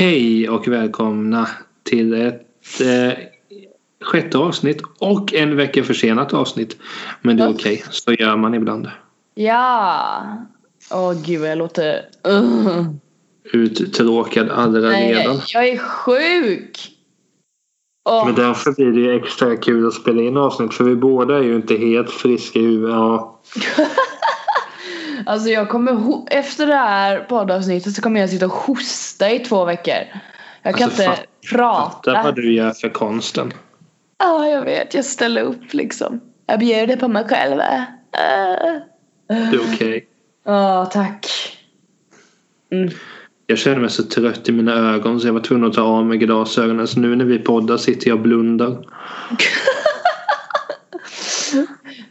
Hej och välkomna till ett eh, sjätte avsnitt och en vecka försenat avsnitt. Men det är okej, okay. så gör man ibland. Ja. Åh oh, gud jag låter... Uh. Uttråkad allra Nej, redan. jag är sjuk! Oh. Men därför blir det ju extra kul att spela in avsnitt för vi båda är ju inte helt friska i huvudet. Ja. Alltså jag kommer efter det här poddavsnittet så kommer jag sitta och hosta i två veckor. Jag kan Alltså, inte fatt- prata. Fatta vad du gör för konsten. Ja, jag vet. Jag ställer upp liksom. Jag bjuder på mig själv. Äh. Det är okej. Ja, tack. Mm. Jag känner mig så trött i mina ögon så jag var tvungen att ta av mig glasögonen. Så nu när vi poddar sitter jag och blundar.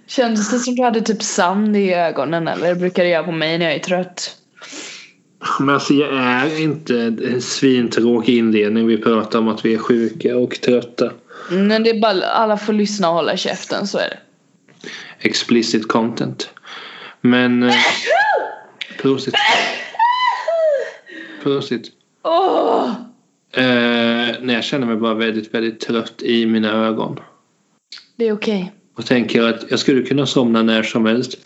Kändes det som du hade typ sand i ögonen eller? Brukar det göra på mig när jag är trött. Men alltså jag är inte en svintråkig inledning. Vi pratar om att vi är sjuka och trötta. Men det är bara alla får lyssna och hålla käften, så är det. Explicit content. Men... Eh, prosit. Prosit. Åh! Eh, nej, jag känner mig bara väldigt, väldigt trött i mina ögon. Det är okej. Och tänker att jag skulle kunna somna när som helst.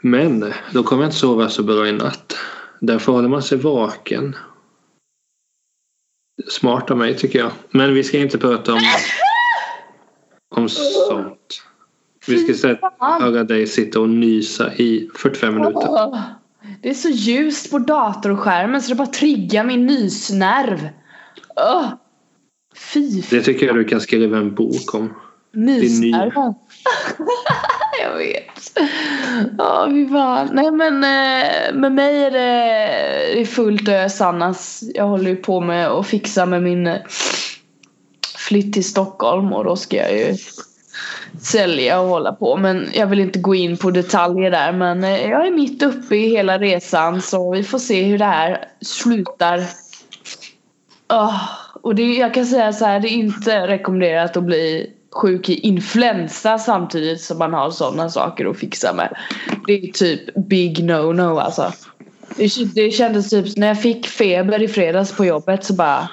Men då kommer jag inte sova så bra i natt. Därför håller man sig vaken. Smart av mig tycker jag. Men vi ska inte prata om, om sånt. Vi ska istället höra dig sitta och nysa i 45 minuter. Det är så ljust på datorskärmen så det bara triggar min nysnerv. Åh! Fy Det tycker jag du kan skriva en bok om. Nysnerven. jag vet. Ja, fy fan. Nej men eh, med mig är det, det är fullt ös annars. Jag håller ju på med att fixa med min eh, flytt till Stockholm och då ska jag ju sälja och hålla på. Men jag vill inte gå in på detaljer där. Men eh, jag är mitt uppe i hela resan så vi får se hur det här slutar. Ah, och det, jag kan säga så här, det är inte rekommenderat att bli sjuk i influensa samtidigt som man har sådana saker att fixa med. Det är typ big no-no alltså. Det, kändes typ när jag fick feber i fredags på jobbet så bara...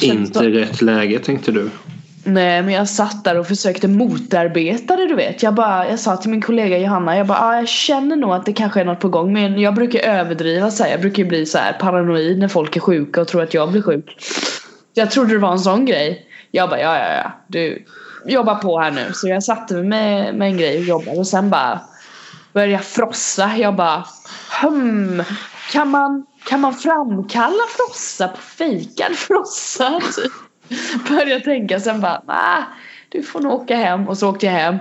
kändes Inte rätt läge tänkte du. Nej men jag satt där och försökte motarbeta det du vet. Jag, bara, jag sa till min kollega Johanna, jag bara ah, jag känner nog att det kanske är något på gång men jag brukar överdriva så här. Jag brukar bli så här paranoid när folk är sjuka och tror att jag blir sjuk. Jag trodde det var en sån grej. Jag bara ja ja ja, du jobbar på här nu. Så jag satte mig med, med en grej och jobbade och sen bara började jag frossa. Jag bara hmm, kan man, kan man framkalla frossa på fejkad frossa? Typ. Började jag tänka sen bara nah, du får nog åka hem och så åkte jag hem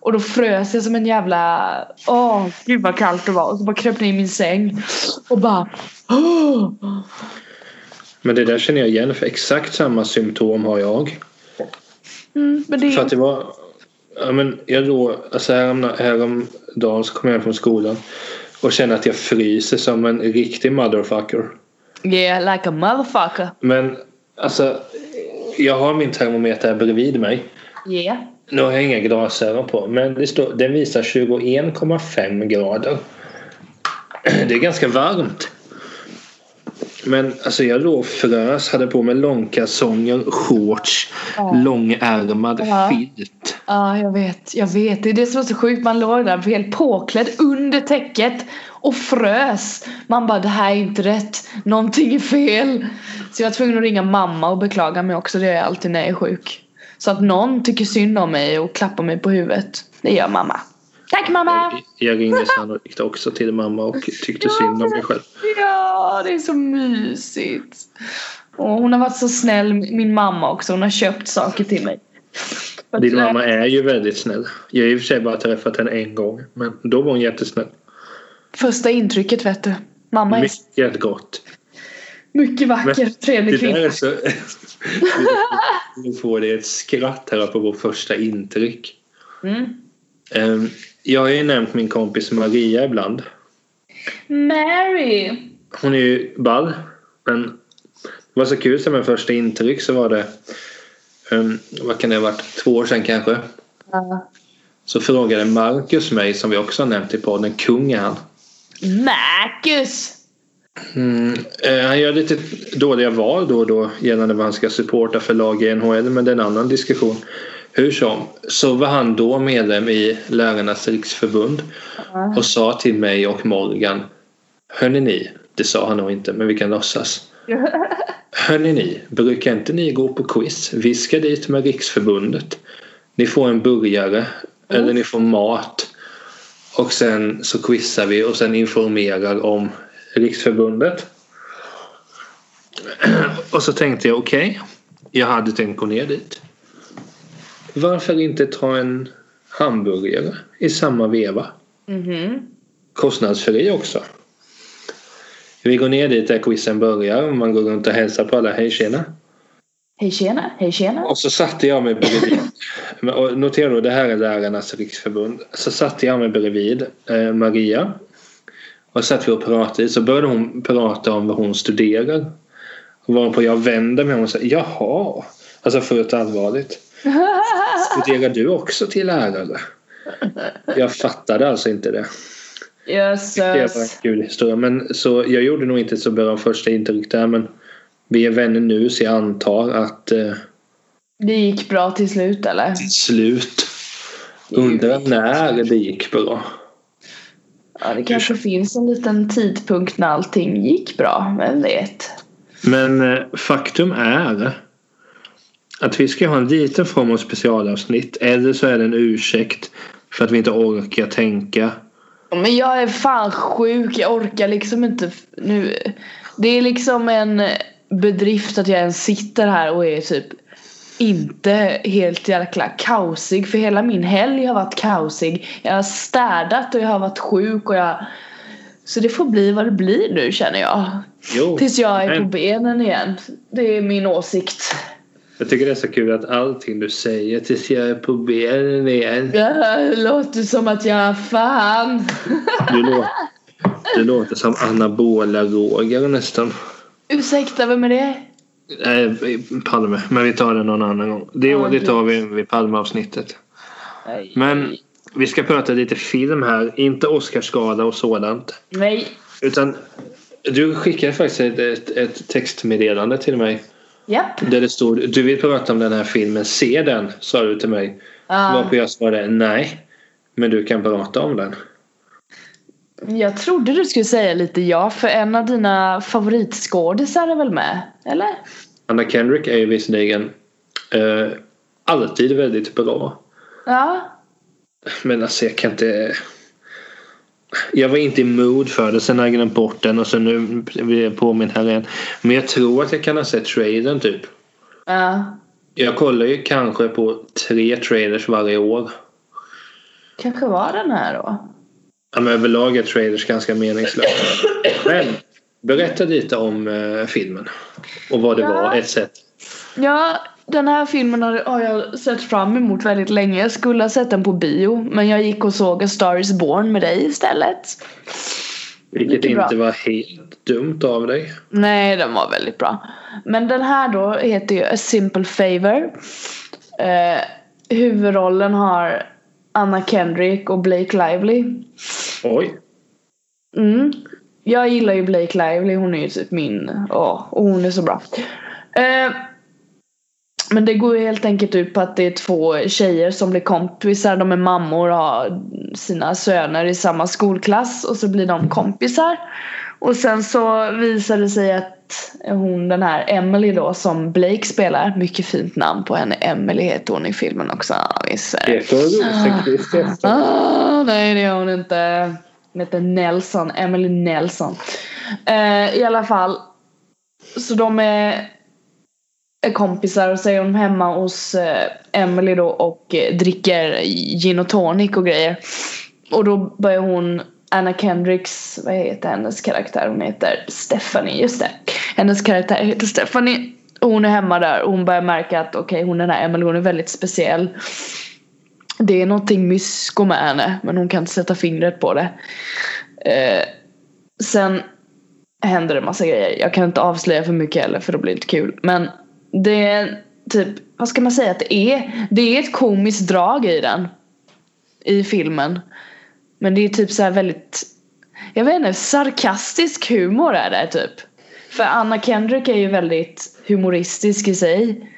och då frös jag som en jävla åh gud vad kallt det var och så bara kröp ner i min säng och bara åh. Men det där känner jag igen för exakt samma symptom har jag. Mm, det För att det var... Ja, men jag då, alltså härom, häromdagen så kom jag hem från skolan och kände att jag fryser som en riktig motherfucker. yeah like a motherfucker Men alltså, jag har min termometer här bredvid mig. yeah Nu har jag inga glasögon på men det står, den visar 21,5 grader. Det är ganska varmt. Men alltså jag låg och frös, hade på mig långkalsonger, shorts, Ja. långärmad Ja. filt. Ja, jag vet. Jag vet. Det är det som är så sjukt. Man låg där helt påklädd under täcket och frös. Man bara, det här är inte rätt. Någonting är fel. Så jag var tvungen att ringa mamma och beklaga mig också. Det gör jag alltid när jag är sjuk. Så att någon tycker synd om mig och klappar mig på huvudet. Det gör mamma. Tack mamma! Jag ringde sannolikt också till mamma och tyckte synd om mig själv. Ja, det är så mysigt. Och hon har varit så snäll, min mamma också. Hon har köpt saker till mig. Din mamma är ju väldigt snäll. Jag har i och för sig bara träffat henne en gång. Men då var hon jättesnäll. Första intrycket vet du. Mamma är Mycket gott. mycket vacker och trevlig Det där kvinna. är så... Nu får det ett skratt här på vår första intryck. Mm. Ehm, Jag har ju nämnt min kompis Maria ibland. Mary! Hon är ju ball. Men det var så kul som en första intryck så var det um, vad kan det ha varit? Två år sedan kanske. Ja. Så frågade Marcus mig som vi också har nämnt i podden. Kung är han. Marcus! Mm, eh, han gör lite dåliga val då och då gällande vad han ska supporta för lag i NHL men det är en annan diskussion. Hur som, så var han då medlem i Lärarnas riksförbund och sa till mig och Morgan Hörni ni, det sa han nog inte men vi kan låtsas. Hörni ni, brukar inte ni gå på quiz? Vi ska dit med riksförbundet. Ni får en burgare eller ni får mat och sen så quizar vi och sen informerar om riksförbundet. Och så tänkte jag okej, jag hade tänkt gå ner dit. Varför inte ta en hamburgare i samma veva? Mhm. Kostnadsfri också. Vi går ner dit där quizen börjar och man går runt och hälsar på alla. Hej tjena. Hej tjena, hej tjena. Och så satte jag mig bredvid. Notera då, det här är Lärarnas riksförbund. Så satte jag mig bredvid eh, Maria. Och satt vi och pratade. Så började hon prata om vad hon studerar. Varpå jag vände mig och sa jaha. Alltså fullt allvarligt. Studerar du också till lärare? Jag fattade alltså inte det. Det var en Jösses. kul historia. Men så jag gjorde nog inte så bra första intryck där. Men vi är vänner nu så jag antar att eh, Det gick bra till slut eller? till slut. Undrar när det gick bra. Ja, det kanske finns en liten tidpunkt när allting gick bra. Vem vet? Men eh, faktum är att vi ska ha en liten form av specialavsnitt. Eller så är det en ursäkt för att vi inte orkar tänka. Men jag är fan sjuk. Jag orkar liksom inte nu. Det är liksom en bedrift att jag ens sitter här och är typ inte helt jäkla kaosig. För hela min helg har varit kaosig. Jag har städat och jag har varit sjuk och jag... Så det får bli vad det blir nu känner jag. Jo, Tills jag är på men benen igen. Det är min åsikt. Jag tycker det är så kul att allting du säger tills jag är på benen igen. Det låter som att jag fan. Du låter, du låter som anabola Roger nästan. Ursäkta, vem är det? Nej, Palme. Men vi tar det någon annan gång. Det, Ja, det tar vi vid Palme-avsnittet. Men vi ska prata lite film här. Inte Oscarsgala och sådant. Nej. Utan du skickade faktiskt ett, ett, ett textmeddelande till mig. Japp. Där det stod du vill prata om den här filmen. Se den, sa du till mig. Ja. Varpå jag svarade nej. Men du kan prata om den. Jag trodde du skulle säga lite ja, för en av dina favoritskådisar är väl med? Eller? Anna Kendrick är ju visserligen eh, alltid väldigt bra. Ja. Men alltså jag kan inte... Jag var inte i mood för det. Sen har jag glömt bort den och så nu blir jag påminn här igen. Men jag tror att jag kan ha sett trailern typ. Ja. Jag kollar ju kanske på tre trailers varje år. Kanske var den här då. Ja, men överlag är trailers ganska meningslösa. Men berätta lite om eh, filmen. Och vad det Ja. var, ett sätt. Ja, den här filmen har, jag sett fram emot väldigt länge. Jag skulle ha sett den på bio, men jag gick och såg A Star Is Born med dig istället. Vilket Mycket bra. inte var helt dumt av dig. Nej, den var väldigt bra. Men den här då heter ju A Simple Favor. Eh, huvudrollen har Anna Kendrick och Blake Lively. Oj. Mm. Jag gillar ju Blake Lively, hon är ju typ min, ja, och hon är så bra. Eh, men det går ju helt enkelt ut på att det är två tjejer som blir kompisar, de är mammor och har sina söner i samma skolklass och så blir de kompisar. Och sen så visar det sig att hon den här Emily då som Blake spelar, mycket fint namn på henne, Emily heter hon i filmen också. Ja, visst. Heter Rosenqvist efter? Ah, nej det gör hon inte. Hon heter Nelson, Emily Nelson. Eh, I alla fall. Så de är, är kompisar och så är de hemma hos eh, Emily då och eh, dricker gin och tonic och grejer. Och då börjar hon Anna Kendricks, vad heter hennes karaktär? Hon heter Stephanie, just det. Hennes karaktär heter Stephanie. Och hon är hemma där och hon börjar märka att okej hon den här Emily hon är väldigt speciell. Det är någonting mysko med henne men hon kan inte sätta fingret på det. Eh, sen händer det massa grejer. Jag kan inte avslöja för mycket heller för då blir det inte kul. Men det är typ, vad ska man säga att det är? Det är ett komiskt drag i den. I filmen. Men det är typ så här väldigt jag vet inte, sarkastisk humor är det typ. För Anna Kendrick är ju väldigt humoristisk i sig.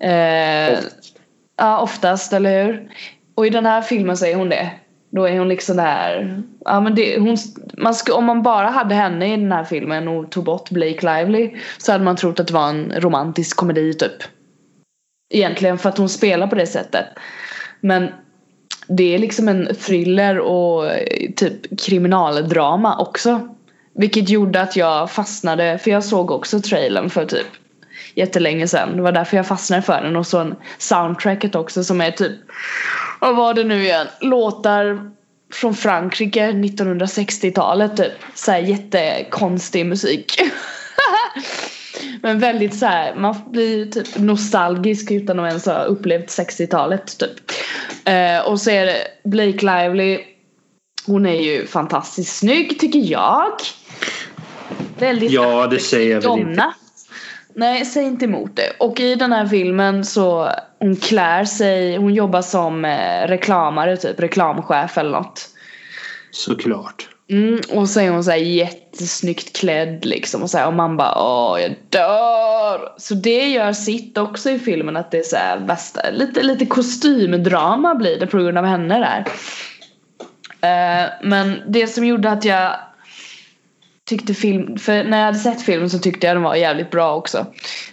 Eh, ja, oftast, eller hur? Och i den här filmen så är hon det. Då är hon liksom där. Ja, men det, hon, man sk- om man bara hade henne i den här filmen och tog bort Blake Lively så hade man trott att det var en romantisk komedi typ. Egentligen för att hon spelar på det sättet. Men det är liksom en thriller och eh, typ kriminaldrama också. Vilket gjorde att jag fastnade, för jag såg också trailern för typ jättelänge sedan. Det var därför jag fastnade för den och så soundtracket också som är typ, vad var det nu igen? Låtar från Frankrike 1960-talet typ. Såhär jättekonstig musik. Men väldigt så här, man blir typ nostalgisk utan att ens ha upplevt 60-talet typ. Eh, och så är det Blake Lively. Hon är ju fantastiskt snygg tycker jag. Väldigt Ja, det säger jag väl inte. Nej, säg inte emot det. Och i den här filmen så hon klär sig, hon jobbar som eh, reklamare typ, reklamchef eller något. Såklart. Mm, och så är hon så här jättesnyggt klädd liksom och, så här, och man bara åh jag dör. Så det gör sitt också i filmen att det är så här värsta, lite, lite kostymdrama blir det på grund av henne där. Eh, men det som gjorde att jag tyckte film, för när jag hade sett filmen så tyckte jag den var jävligt bra också.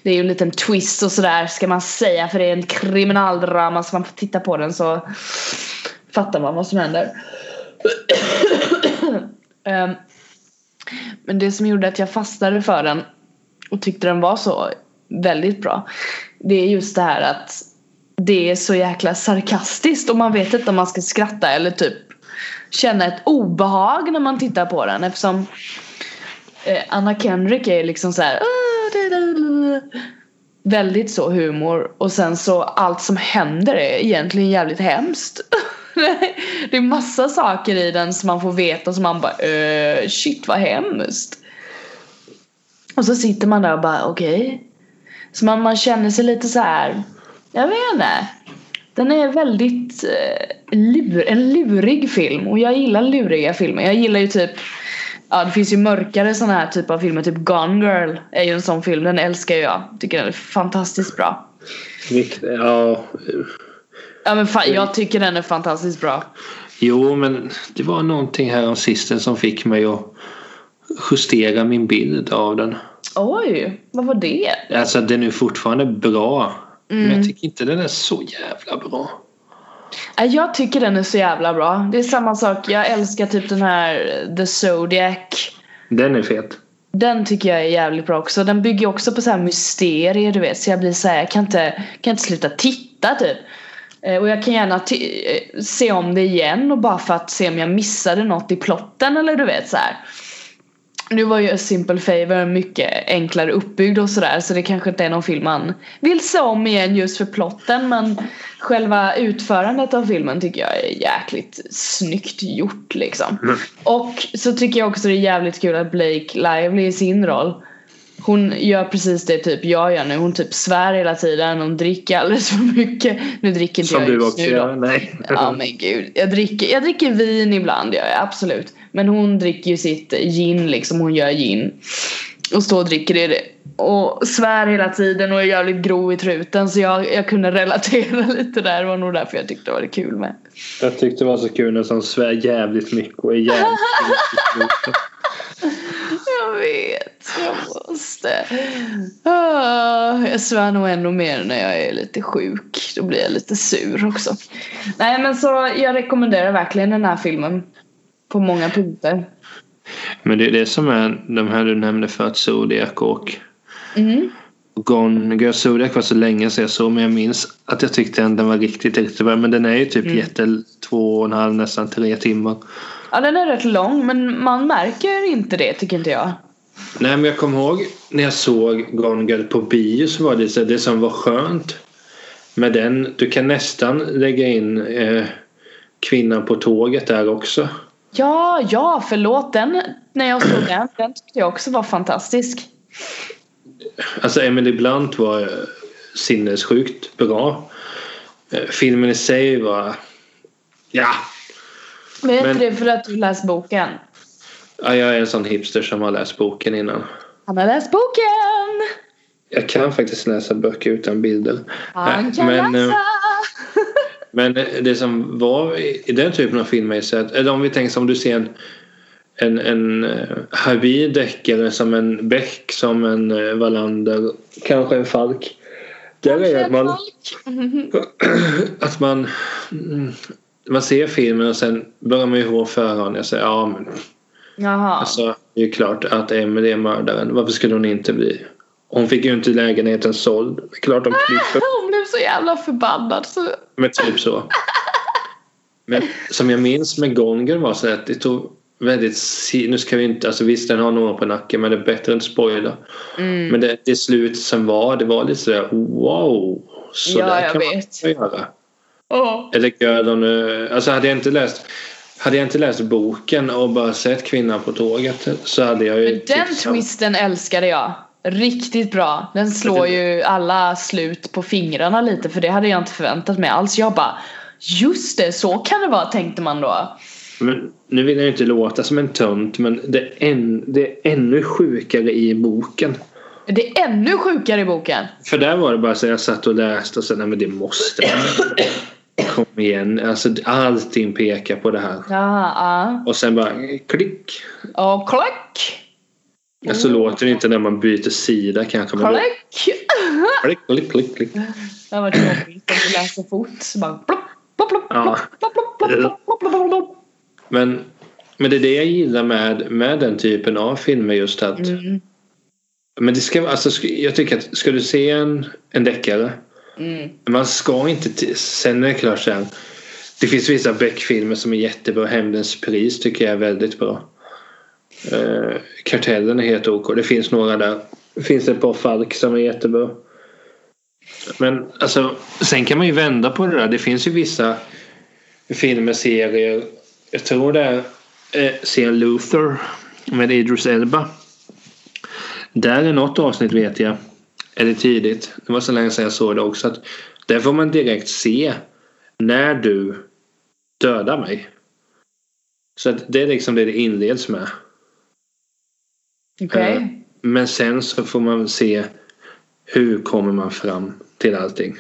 Det är ju en liten twist och sådär ska man säga för det är en kriminaldrama så man får titta på den så fattar man vad som händer. um, men det som gjorde att jag fastnade för den och tyckte den var så väldigt bra. Det är just det här att det är så jäkla sarkastiskt och man vet inte om man ska skratta eller typ känna ett obehag när man tittar på den eftersom Eh, Anna Kendrick är liksom så här. Ah, väldigt så humor och sen så allt som händer är egentligen jävligt hemskt. det är massa saker i den som man får veta som man bara öh, shit vad hemskt. Och så sitter man där och bara okej. Okay. Så man, man känner sig lite så här. Jag vet inte. Den är väldigt uh, lur, en lurig film och jag gillar luriga filmer. Jag gillar ju typ Ja det finns ju mörkare sådana här typer av filmer. Typ Gone Girl är ju en sån film. Den älskar jag. Tycker den är fantastiskt bra. Ja. Ja men fan, jag tycker den är fantastiskt bra. Jo men det var någonting här om sisten som fick mig att justera min bild av den. Oj, vad var det? Alltså den är fortfarande bra. Mm. Men jag tycker inte den är så jävla bra. Jag tycker den är så jävla bra. Det är samma sak. Jag älskar typ den här The Zodiac. Den är fet. Den tycker jag är jävligt bra också. Den bygger också på så här mysterier du vet. Så jag blir så här, jag kan inte, kan inte sluta titta typ. Och jag kan gärna se om det igen och bara för att se om jag missade något i plotten eller du vet så här. Nu var ju A Simple Favor mycket enklare uppbyggd och sådär så det kanske inte är någon film man vill se om igen just för plotten men själva utförandet av filmen tycker jag är jäkligt snyggt gjort liksom. Mm. Och så tycker jag också det är jävligt kul att Blake Lively i sin roll hon gör precis det typ jag gör nu. Hon typ svär hela tiden. Hon dricker alldeles för mycket. Nu dricker inte Som jag du också nu gör. Nej. Ja men gud. Jag dricker, jag dricker vin ibland gör jag absolut. Men hon dricker ju sitt gin liksom. Hon gör gin. Och står och dricker det. Och svär hela tiden och är jävligt grov i truten. Så jag, jag kunde relatera lite där. Det var nog därför jag tyckte det var det kul med. Jag tyckte det var så kul när som svär jävligt mycket och är jävligt mycket Jag vet, jag måste. Ah, jag svär nog ännu mer när jag är lite sjuk. Då blir jag lite sur också. Nej men så jag rekommenderar verkligen den här filmen. På många punkter. Men det är det som är de här du nämnde för att Zodiac och Mm. Gone Girl Zodiac var så länge sedan jag såg men jag minns att jag tyckte att den var riktigt, riktigt bra. Men den är ju typ Mm. jätte två och en halv, nästan tre timmar. Ja den är rätt lång men man märker inte det tycker inte jag. Nej men jag kommer ihåg när jag såg Gone Girl på bio så var det så det som var skönt med den. Du kan nästan lägga in eh, kvinnan på tåget där också. Ja, ja förlåt den när jag såg den. Den tyckte jag också var fantastisk. Alltså Emily Blunt var eh, sinnessjukt bra. Eh, filmen i sig var... Ja. Men är Men- det för att du läst boken? Ja, jag är en sån hipster som har läst boken innan. Han har läst boken! Jag kan faktiskt läsa böcker utan bilder. Han kan men, eh, läsa! Men det som var i den typen av filmer är så att, eller om vi tänker som du ser en en, en uh, habil deckare som en Beck, som en Wallander, kanske en Falk. Där är att man, att man mm, man ser filmen och sen börjar man ju få förhand. Jag säger ja men Jaha. alltså det är ju klart att Emelie är mördaren. Varför skulle hon inte bli? Hon fick ju inte lägenheten såld. Det är klart de klipper. Hon blev så jävla förbannad. Så... Men typ så. Men som jag minns med Gonger var så att det tog väldigt... Nu ska vi inte... Alltså visst den har några på nacken men det är bättre att inte spoila. Mm. Men det, det slut som var det var lite sådär wow. Så Ja, där jag kan vet. man göra. Åh. Eller gör de nu... Alltså hade jag inte läst... Hade jag inte läst boken och bara sett kvinnan på tåget så hade jag ju... Men den twisten älskade jag. Riktigt bra. Den slår ju alla slut på fingrarna lite för det hade jag inte förväntat mig alls. Jag bara Just det, så kan det vara tänkte man då. Men nu vill jag ju inte låta som en tönt men det är, en, det är ännu sjukare i boken. Det är ännu sjukare i boken. För där var det bara så jag satt och läste och så nej men det måste man. Kom igen. Alltså allting pekar på det här. Jaha, ja. Och sen bara klick. Och klick! Alltså låter det inte när man byter sida kanske. Men då, Klick! klick, klick, klick, klick. Det var jobbigt om du läser fort. Så bara plopp, plopp, plopp, Ja. plopp, plopp, plopp, plopp, plopp, plopp, plopp. Men, men det är det jag gillar med, med den typen av filmer just att Mm, Men det ska alltså, jag tycker att ska du se en, en deckare mm. Man ska inte... Sen är det klart sen. Det finns vissa Beck-filmer som är jättebra. Hämndens pris tycker jag är väldigt bra. Eh, Kartellen är helt OK. Det finns några där. Det finns ett par Falk som är jättebra. Men alltså, sen kan man ju vända på det där. Det finns ju vissa filmer, serier. Jag tror det är eh, serien Luther med Idris Elba. Där är något avsnitt vet jag. Eller tidigt. Det var så länge sedan jag såg det också. Att där får man direkt se när du dödar mig. Så att det är liksom det det inleds med. Okej. Eh, Men sen så får man se hur kommer man fram till allting.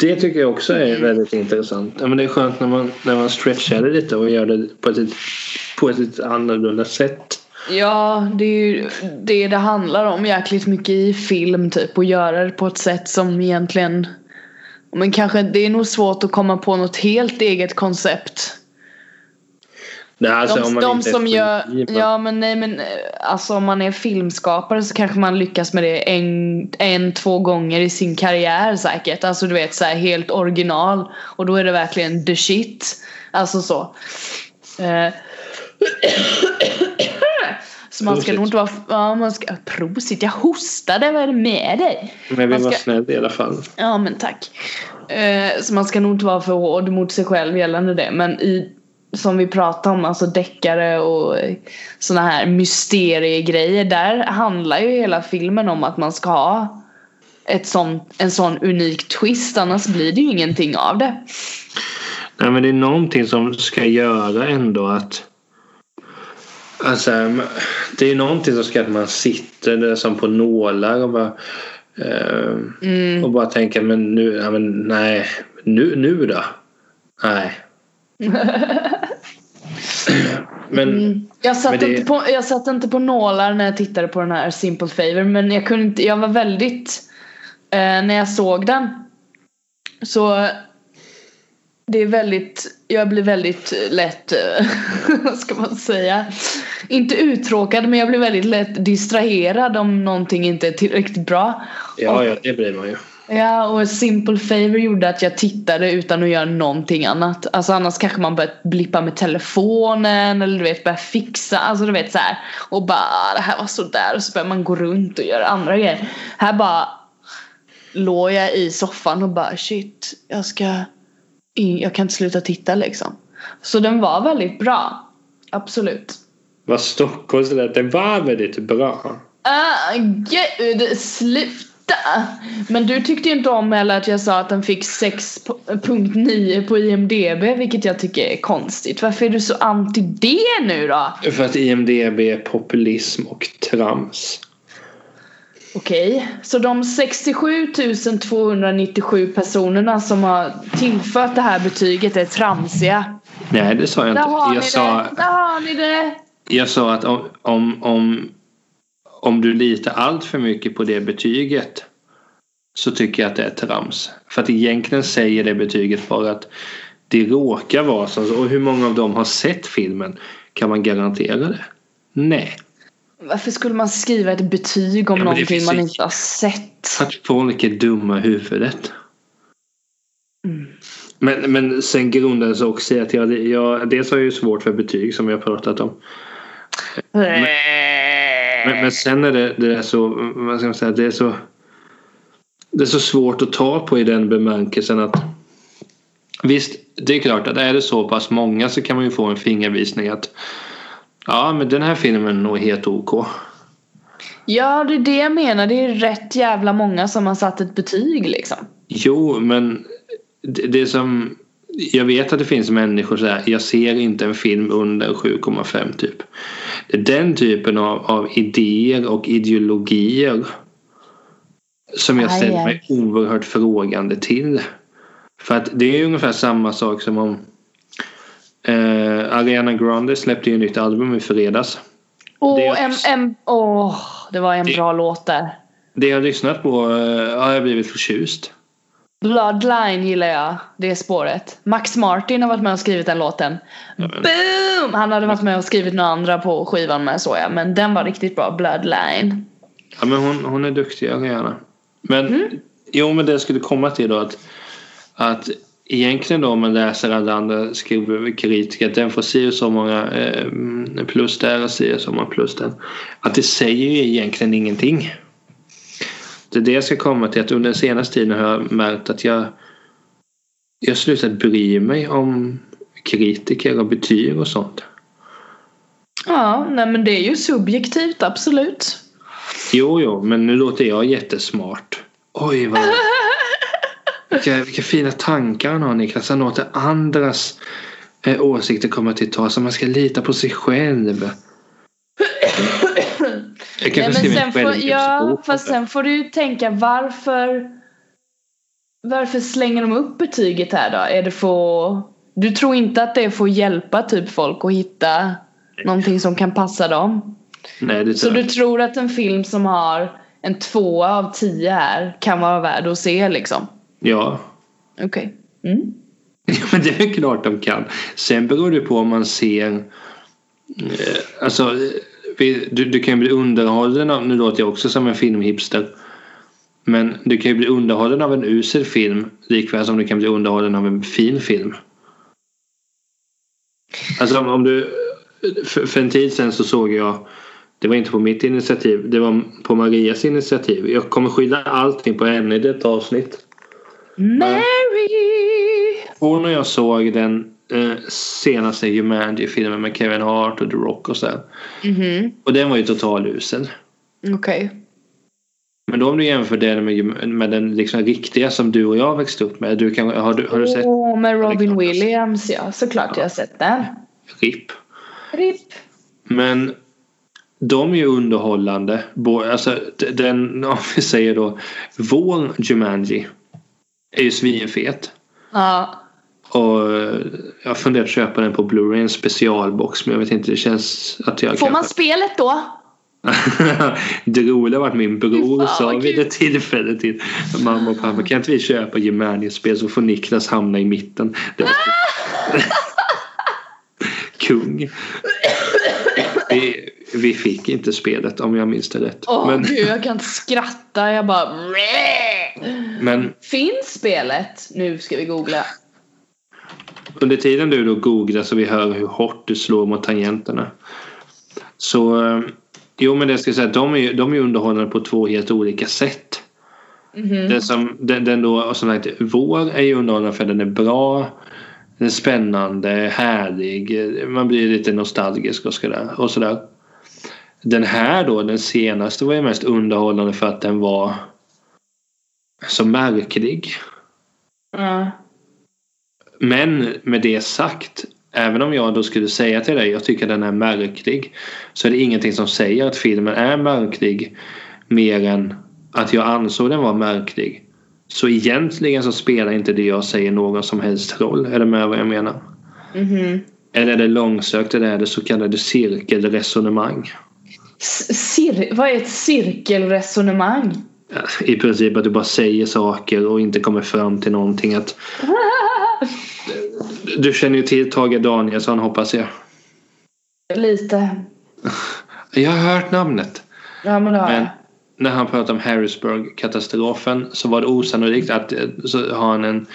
Det tycker jag också är väldigt intressant. Ja, men det är skönt när man, när man stretchar det lite och gör det på ett, på ett lite annorlunda sätt. Ja, det är ju det det handlar om jäkligt mycket i film typ. Och göra det på ett sätt som egentligen men kanske det är nog svårt att komma på något helt eget koncept. Nej, alltså, de de som gör, ja men nej men eh, alltså om man är filmskapare så kanske man lyckas med det en, en två gånger i sin karriär säkert. Alltså du vet så här helt original. Och då är det verkligen the shit. Alltså så. Eh. Så man ska nog inte vara, ja man ska, prosit, jag hostade, vad är det med dig? Men vara ska- snäll i alla fall. Ja men tack. Eh, så man ska nog inte vara för hård mot sig själv gällande det. Men i, som vi pratade om, alltså deckare och eh, såna här mysteriegrejer. Där handlar ju hela filmen om att man ska ha ett sån, en sån unik twist. Annars blir det ju ingenting av det. Nej, men det är någonting som ska göra ändå att Alltså, det är någonting som ska att man sitter där som på nålar och bara eh, Mm. och bara tänker men nu, ja, men nej, nu, nu då? Nej. men Mm. Jag, satt Men det- inte på, jag satt inte på nålar när jag tittade på den här Simple Favor men jag kunde inte, jag var väldigt eh, när jag såg den så det är väldigt, jag blir väldigt lätt, eh, vad ska man säga, inte uttråkad men jag blir väldigt lätt distraherad om någonting inte är tillräckligt bra. ja, ja, det blir man ju. Ja och Simple Favor gjorde att jag tittade utan att göra någonting annat. Alltså annars kanske man börjar blippa med telefonen eller du vet börja fixa, alltså du vet så här Och bara "Ah, det här var sådär och så börjar man gå runt och göra andra grejer. Här bara låg jag i soffan och bara shit jag ska jag kan inte sluta titta liksom. Så den var väldigt bra. Absolut. Vad Stockholms lät det var väldigt bra. Ah, gud, sluta! Men du tyckte ju inte om heller att jag sa att den fick 6.9 på IMDB vilket jag tycker är konstigt. Varför är du så anti det nu då? För att IMDB är populism och trams. Okej, så de 67 297 personerna som har tillfört det här betyget är tramsiga. Nej, det sa jag inte. Där har, jag ni, sa, det. Där har ni det! Jag sa att om, om, om, om du litar allt för mycket på det betyget så tycker jag att det är trams. För att egentligen säger det betyget bara att det råkar vara så. Och hur många av dem har sett filmen? Kan man garantera det? Nej. Varför skulle man skriva ett betyg om Ja, någonting man inte har sett? Att folk är dumma i huvudet. Mm. Men, men sen grundades också i att jag, jag dels har jag ju svårt för betyg som vi har pratat om. Men, men sen är det, det är så, vad ska man säga, det är så det är så svårt att ta på i den bemärkelsen att visst, det är klart att är det så pass många så kan man ju få en fingervisning att ja, men den här filmen är nog helt OK. Ja, det är det jag menar. Det är rätt jävla många som har satt ett betyg liksom. Jo, men det, det som jag vet att det finns människor så här, jag ser inte en film under 7,5 typ. Det är den typen av, av idéer och ideologier som jag ställer aj. mig oerhört frågande till. För att det är ungefär samma sak som om eh, Ariana Grande släppte ju nytt album i fredags. Åh, Det- en, en, åh, det var en Det- bra låt där. Det jag har lyssnat på eh, har jag blivit förtjust. Bloodline gillar jag, det spåret. Max Martin har varit med och skrivit den låten. men- Boom! Han hade varit med och skrivit några andra på skivan med så ja. Men den var riktigt bra, Bloodline. Ja men hon, hon är duktig, Ariana. Men Mm. jo men det jag skulle komma till då att, att egentligen då om man läser alla andra kritiker att den får och så många eh, plus där och och så många plus där. Att det säger ju egentligen ingenting. Det är det jag ska komma till att under den senaste tiden har jag märkt att jag jag slutat bry mig om kritiker och betyg och sånt. Ja, nej men det är ju subjektivt, absolut. Jo, jo, men nu låter jag jättesmart. Oj, vad... vilka, vilka fina tankar han har Niklas. Han låter andras eh, åsikter komma till tals. Man ska lita på sig själv. Jag Nej, kanske men sen en får, ja, fast sen får du tänka varför Varför slänger de upp betyget här då? Är det för Du tror inte att det får hjälpa typ folk att hitta någonting som kan passa dem? Nej, det Så tror du jag. tror att en film som har en tvåa av tio här kan vara värd att se liksom? Ja. Okej. Mm. Ja, men det är klart de kan. Sen beror det på om man ser... Eh, alltså, du, du kan ju bli underhållen av... Nu låter jag också som en filmhipster. Men du kan ju bli underhållen av en usel film likväl som du kan bli underhållen av en fin film. Alltså om, om du... För, för en tid sedan så såg jag... Det var inte på mitt initiativ. Det var på Marias initiativ. Jag kommer skylla allting på henne i detta avsnitt. Mary! Hon och jag såg den eh, senaste Humanity-filmen med Kevin Hart och The Rock och så. här. Mhm. Och den var ju total usel. Okej. Men då om du jämför den med, med den liksom riktiga som du och jag växte upp med. Du kan, har, du, har du sett Åh, med Robin. Williams ja. Såklart jag har sett den. RIP? RIP. Men de är ju underhållande. Alltså, den, om vi säger då, vår Jumanji är ju svinfet. Ja. Och eh, jag har funderat att köpa den på Blu-ray, en specialbox. Men jag vet inte, det känns att jag Får man kanske... spelet då? det roliga var att min bror fan, sa vid ett tillfälle till mamma och pappa kan inte vi köpa Germanius-spel så får Niklas hamna i mitten. Kung. Vi, vi fick inte spelet om jag minns det rätt. Åh men, gud jag kan inte skratta. Jag bara men Finns spelet? Nu ska vi googla. Under tiden du då googlar så vi hör hur hårt du slår mot tangenterna. Så eh, jo men det ska jag säga de är de är underhållande på två helt olika sätt. Mhm. Den, som, den, den då, som sagt, vår är ju underhållande för den är bra. Den är spännande, härlig. Man blir lite nostalgisk och sådär. Och sådär. Den här då, den senaste var ju mest underhållande för att den var så märklig. Ja. Men med det sagt, även om jag då skulle säga till dig jag tycker den är märklig så är det ingenting som säger att filmen är märklig mer än att jag ansåg den vara märklig. Så egentligen så spelar inte det jag säger någon som helst roll. Är du med vad jag menar? Mhm. Eller är det långsökt eller är det så kallade cirkelresonemang? Cir- vad är ett cirkelresonemang? I princip att du bara säger saker och inte kommer fram till någonting. Att, du känner ju till Tage Danielsson hoppas jag. Lite. Jag har hört namnet. Ja men det har Men när han pratade om Harrisburg-katastrofen så var det osannolikt att så har han en,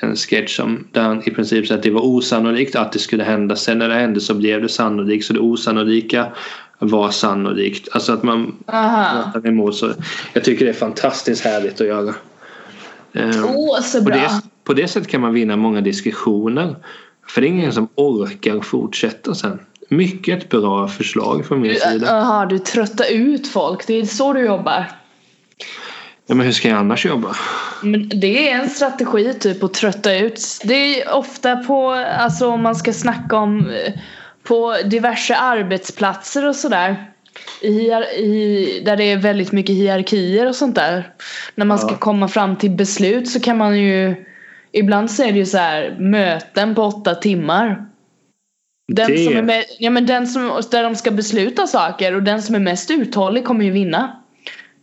en sketch om där han i princip säger att det var osannolikt att det skulle hända. Sen när det hände så blev det sannolikt så det osannolika var sannolikt. Alltså att man pratar emot så. Jag tycker det är fantastiskt härligt att göra. Ehm, Åh så på, bra. det, på det sättet kan man vinna många diskussioner. För det är ingen som orkar fortsätta sen. Mycket bra förslag från min sida. aha, du tröttar ut folk. Det är så du jobbar. Ja, men hur ska jag annars jobba? Men det är en strategi typ att trötta ut. Det är ofta på, alltså om man ska snacka om eh, på diverse arbetsplatser och sådär. I, hier- i, där det är väldigt mycket hierarkier och sånt där. När man ska Ja. komma fram till beslut så kan man ju Ibland så är det ju så här möten på åtta timmar. Den Det- som är med, ja, men den som, där de ska besluta saker och den som är mest uthållig kommer ju vinna.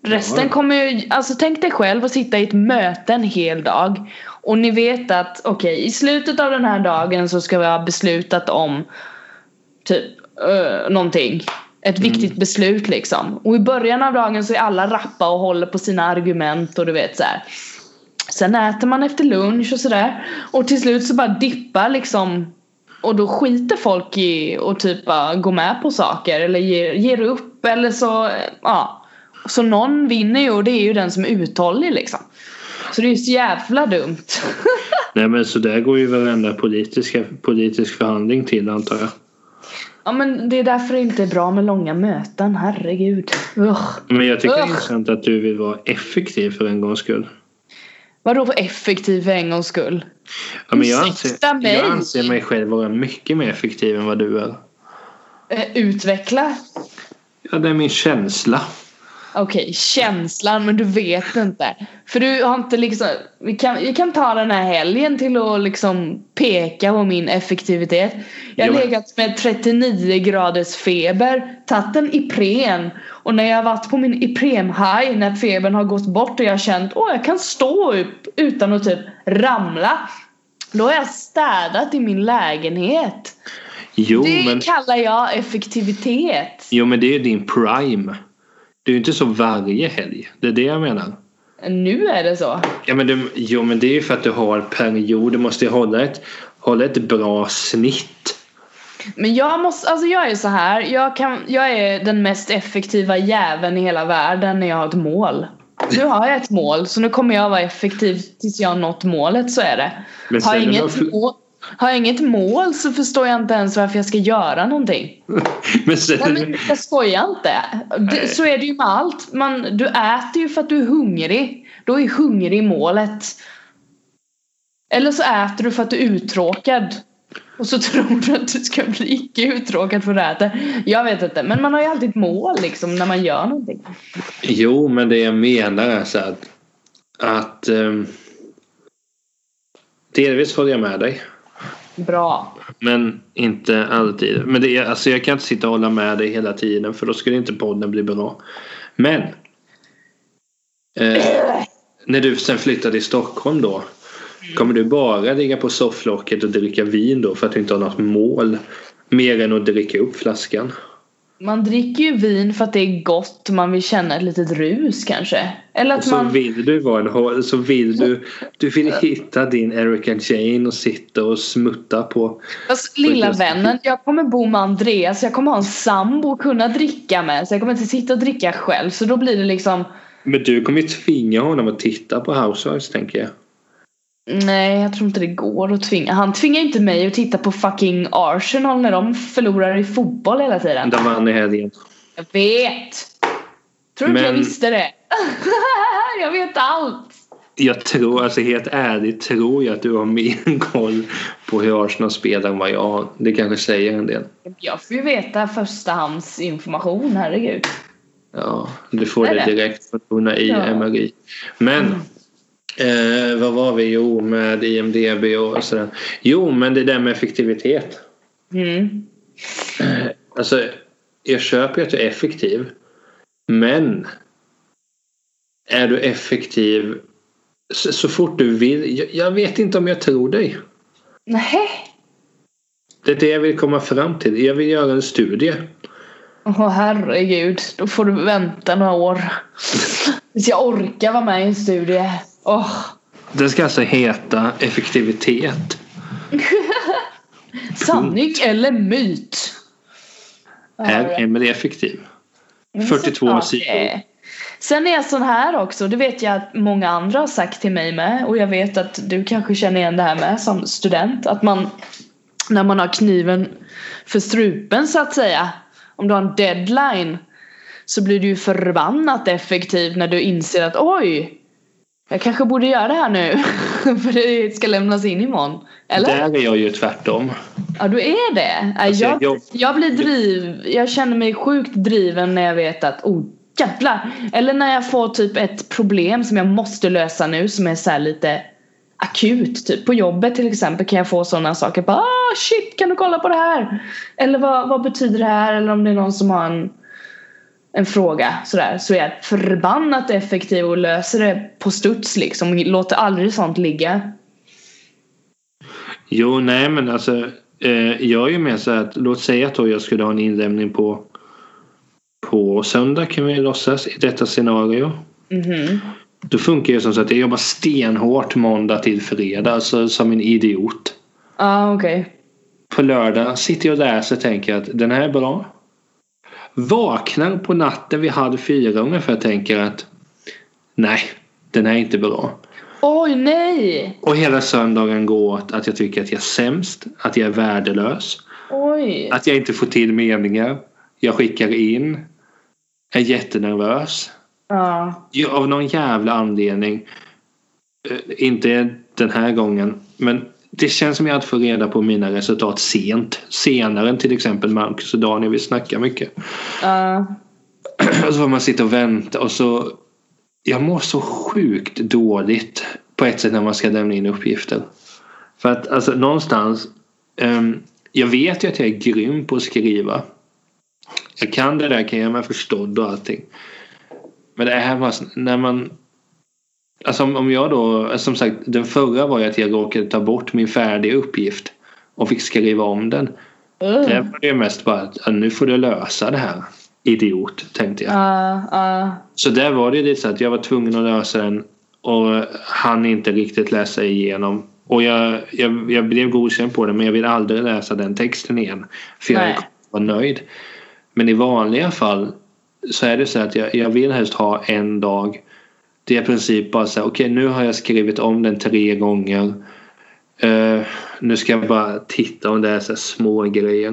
Resten Ja. kommer ju, alltså tänk dig själv att sitta i ett möte en hel dag och ni vet att okej i slutet av den här dagen så ska vi ha beslutat om typ uh, någonting. Ett viktigt beslut liksom. Och i början av dagen så är alla rappa och håller på sina argument och du vet så här. Sen äter man efter lunch och sådär. Och till slut så bara dippar liksom och då skiter folk i och typ bara gå med på saker eller ger, ger upp eller så, ja. Så någon vinner ju och det är ju den som är uthållig liksom. Så det är ju så jävla dumt. Nej men så där går ju varenda politiska, politisk förhandling till antar jag. ja men det är därför det inte är bra med långa möten, herregud. Ugh. Men jag tycker det är intressant att du vill vara effektiv för en gångs skull. Vadå för effektiv för en gångs skull? Ja, men jag, anser, mig. jag anser mig själv vara mycket mer effektiv än vad du är. Eh, utveckla? Ja, det är min känsla. Okej, känslan men du vet inte. För du har inte liksom, vi kan, vi kan ta den här helgen till att liksom peka på min effektivitet. Jag har legat med 39 graders feber, tagit en Ipren och när jag har varit på min Ipren-high när febern har gått bort och jag har känt åh jag kan stå upp utan att typ ramla. Då har jag städat i min lägenhet. Jo det men, kallar jag effektivitet. jo men det är din prime. Det är ju inte så varje helg. Det är det jag menar. Nu är det så. Ja, men det, jo men det är ju för att du har period. Du måste ju hålla ett, hålla ett bra snitt. Men jag måste, alltså jag är så här. Jag, kan, jag är den mest effektiva jäveln i hela världen när jag har ett mål. Nu har jag ett mål så nu kommer jag vara effektiv tills jag har nått målet så är det. Men Har jag, inget mål, har jag inget mål så förstår jag inte ens varför jag ska göra någonting. Men sen, Nej men jag skojar inte. Det, så är det ju med allt. Man, du äter ju för att du är hungrig. Då är hungrig målet. Eller så äter du för att du är uttråkad. Och så tror du att du ska bli icke uttråkad för att äta. Jag vet inte. Men man har ju alltid ett mål liksom när man gör någonting. jo men det jag menar är så att, att ehm, delvis håller jag med dig. Bra. Men inte alltid. Men det är, alltså jag kan inte sitta och hålla med dig hela tiden för då skulle inte podden bli bra. Men. Eh, när du sen flyttar till Stockholm då. Kommer du bara ligga på sofflocket och dricka vin då för att du inte har något mål? Mer än att dricka upp flaskan. Man dricker ju vin för att det är gott. Man vill känna ett litet rus kanske. Eller Och att så man... vill du vara en så vill du Du vill hitta din Erica Jane och sitta och smutta på Fast lilla just- vännen, jag kommer bo med Andreas, jag kommer ha en sambo och kunna dricka med. Så jag kommer inte sitta och dricka själv. Så då blir det liksom Men du kommer ju tvinga honom att titta på Housewives tänker jag. Nej, jag tror inte det går att tvinga. Han tvingar inte mig att titta på fucking Arsenal när de förlorar i fotboll hela tiden. De vann i helgen. Jag vet! Tror du inte jag Men- visste det? jag vet allt! Jag tror, alltså helt ärligt tror jag att du har mer koll på hur Arsenal spelar än vad jag har. Det kanske säger en del. Jag får ju veta förstahandsinformation, herregud. Ja, du får Det det direkt från Tona i Ja. MRI. Men Mm. Eh, vad var vi? Jo, med IMDB och sådär. Jo, men det där med effektivitet. Mm. Alltså, jag köper ju att du är effektiv. Men är du effektiv så, så fort du vill? Jag, jag vet inte om jag tror dig. Nej. Det är det jag vill komma fram till. Jag vill göra en studie. Åh herregud, då får du vänta några år. Tills jag orkar vara med i en studie. Åh. Den ska alltså heta effektivitet. Sanning eller myt? Är Emelie effektiv? Men 42 såklart sidor. det. Sen är jag sån här också, det vet jag att många andra har sagt till mig med och jag vet att du kanske känner igen det här med som student att man när man har kniven för strupen så att säga om du har en deadline så blir du ju förbannat effektiv när du inser att oj jag kanske borde göra det här nu för det ska lämnas in imorgon. Eller? Där är jag ju tvärtom. Ja du är det? Nej, Alltså, jag, jag- jag blir driv, jag känner mig sjukt driven när jag vet att oh jävlar. Eller när jag får typ ett problem som jag måste lösa nu som är så här lite akut. Typ på jobbet till exempel kan jag få sådana saker. Bara, ah shit kan du kolla på det här? Eller vad, vad betyder det här? Eller om det är någon som har en, en fråga sådär. Så är jag förbannat effektiv och löser det på studs liksom. Låter aldrig sånt ligga. Jo, nej men alltså. Eh, jag är ju med så att låt säga att jag skulle ha en inlämning på på söndag kan vi låtsas i detta scenario. Mhm. Då funkar det som så att jag jobbar stenhårt måndag till fredag, alltså som en idiot. Ja ah, okej. På lördag sitter jag och läser och tänker att den här är bra. Vaknar på natten vid halv fyra ungefär och tänker att nej, den här är inte bra. Oj nej! Och hela söndagen går åt att jag tycker att jag är sämst, att jag är värdelös, Oj. att jag inte får till meningar. Jag skickar in, är jättenervös. Ja. Ja, av någon jävla anledning. eh, Inte den här gången. Men det känns som jag att få reda på mina resultat sent. Senare än till exempel Marcus och Daniel. Vi snackar mycket. Ja. Och så får man sitta och vänta och så. Jag mår så sjukt dåligt på ett sätt när man ska lämna in uppgifter. För att alltså någonstans. ehm, jag vet ju att jag är grym på att skriva. Jag kan det där, kan göra mig förstådd och allting. Men det är bara så- när man Alltså om, om jag då, som sagt den förra var ju att jag råkade ta bort min färdiga uppgift och fick skriva om den. Uh. Det var det mest bara att nu får du lösa det här. Idiot, tänkte jag. Ja, ja. Så där var det lite så att jag var tvungen att lösa den och han inte riktigt läsa igenom. Och jag, jag, jag blev godkänd på det men jag vill aldrig läsa den texten igen. För jag Nej. var nöjd. Men i vanliga fall så är det så att jag, jag vill helst ha en dag. Det är i princip bara så här, okej nu har jag skrivit om den tre gånger. Uh, nu ska jag bara titta om det är så här små grejer.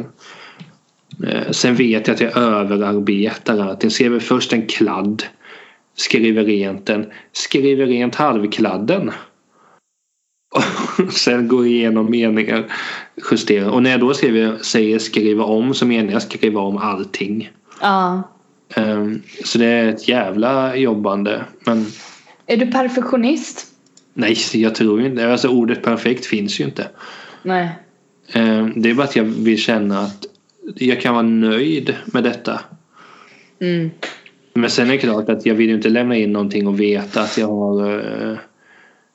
Uh, sen vet jag att jag överarbetar allting. Skriver först en kladd. Skriver rent den. Skriver rent halvkladden. Och sen går igenom meningar. Justerar. Och när jag då skriver, säger skriva om så menar jag skriva om allting. ja. Ehm, Så det är ett jävla jobbande. Men Är du perfektionist? nej, jag tror inte. Alltså ordet perfekt finns ju inte. Nej. Ehm, Det är bara att jag vill känna att jag kan vara nöjd med detta. Mm. Men sen är det klart att jag vill ju inte lämna in någonting och veta att jag har eh,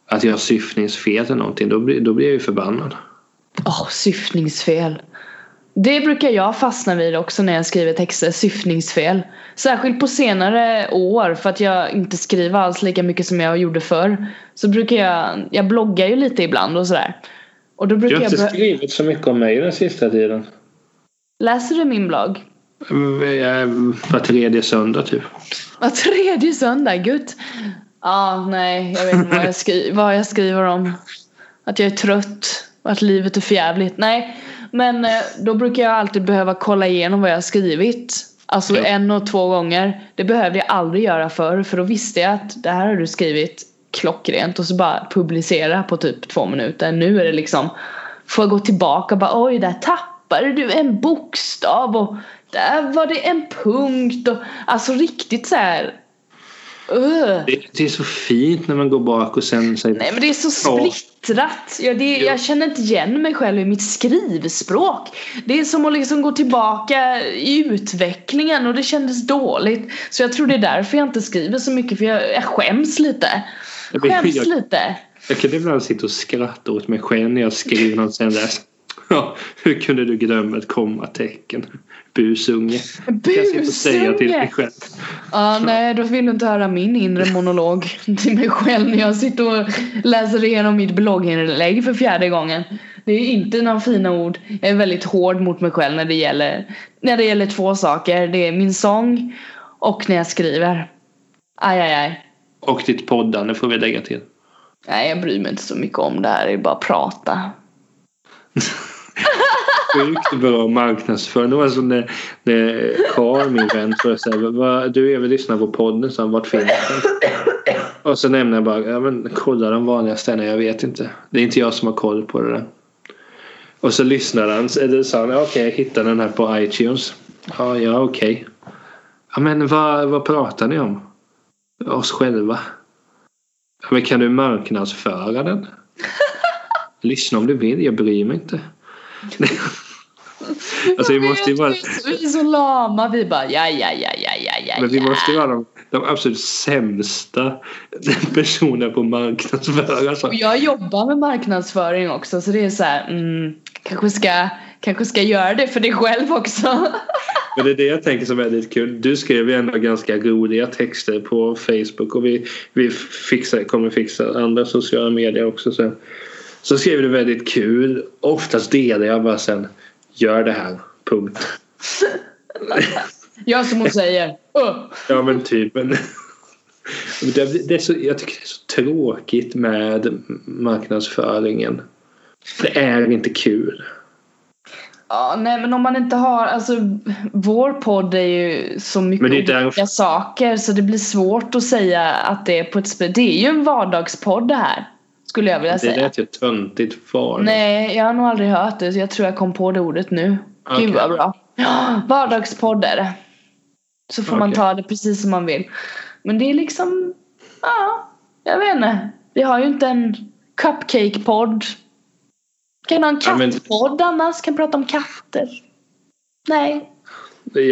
att jag har syftningsfel eller någonting. Då blir, då blir jag ju förbannad. Åh, syftningsfel. Det brukar jag fastna vid också när jag skriver texter, syftningsfel. Särskilt på senare år för att jag inte skriver alls lika mycket som jag gjorde förr. Så brukar jag, jag bloggar ju lite ibland och sådär. Och då Du brukar har jag, inte bör- skrivit så mycket om mig den sista tiden. läser du min blogg? Jag- Var tredje söndag typ. Var tredje söndag, gud. Ja, nej, jag vet inte vad jag, skri- vad jag skriver om. Att jag är trött och att livet är förjävligt. Nej, men eh, då brukar jag alltid behöva kolla igenom vad jag har skrivit. Alltså Ja. en och två gånger. Det behövde jag aldrig göra förr för då visste jag att det här har du skrivit klockrent och så bara publicera på typ två minuter. Nu är det liksom, får jag gå tillbaka och bara oj där tappade du en bokstav och där var det en punkt och alltså riktigt så här. Uh. Det, det, är så fint när man går bak och sen säger Nej men det är så splittrat. Ja, det, jag känner inte igen mig själv i mitt skrivspråk. Det är som att liksom gå tillbaka i utvecklingen och det kändes dåligt. Så jag tror det är därför jag inte skriver så mycket för jag, jag skäms lite. Jag skäms jag, lite. Jag kan ibland sitta och skratta åt mig själv när jag skriver något sen där. Ja, hur kunde du glömma ett kommatecken? Busunge. Busunge! säga till dig själv. Ja, nej, då vill du inte höra min inre monolog till mig själv när jag sitter och läser igenom mitt blogginlägg för fjärde gången. Det är inte några fina ord. Jag är väldigt hård mot mig själv när det gäller, när det gäller två saker. Det är min sång och när jag skriver. Aj, aj, aj. Och ditt poddande får vi lägga till. Nej, jag bryr mig inte så mycket om det här. Det är bara att prata. sjukt bra marknadsföring. Det var som när, när Carl, min vän, frågade du är väl lyssnar på podden, så han, vart finns den? Och så nämner jag bara, ja men kolla de vanliga ställena, jag vet inte. Det är inte jag som har koll på det där. Och så lyssnade han, eller sa han, okej okay, jag hittade den här på iTunes. Ja, ja okej. Okay. Ja men vad, vad pratar ni om? Oss själva. Ja, men kan du marknadsföra den? Lyssna om du vill, jag bryr mig inte. alltså vi måste ju vara... Vi är så lama. Vi bara ja, ja, ja, ja, ja, ja. Men vi måste ju vara de, de absolut sämsta personerna på marknadsföring. Alltså. Jag jobbar med marknadsföring också så det är så här, mm, kanske ska kanske ska göra det för dig själv också. Men det är det jag tänker som är lite kul. Du skrev ju ändå ganska roliga texter på Facebook och vi, vi fixar, kommer fixa andra sociala medier också sen. Så skrev du väldigt kul. Oftast delar jag bara sen. Gör det här. Punkt. Gör som hon säger. Uh. Ja men typ. Men det, det är så, jag tycker det är så tråkigt med marknadsföringen. Det är inte kul. Ja, nej men om man inte har, alltså vår podd är ju så mycket olika därför... saker så det blir svårt att säga att det är på ett Det är ju en vardagspodd det här. Skulle jag vilja det säga. Det lät ju töntigt för. Nej, jag har nog aldrig hört det. Så jag tror jag kom på det ordet nu. Okay. Gud vad bra. Ja, vardagspodd är det. Så får okay. man ta det precis som man vill. Men det är liksom, ja, jag vet inte. Vi har ju inte en cupcake-podd. Kan ha en kattpodd ja, men... annars? Kan prata om katter. Nej.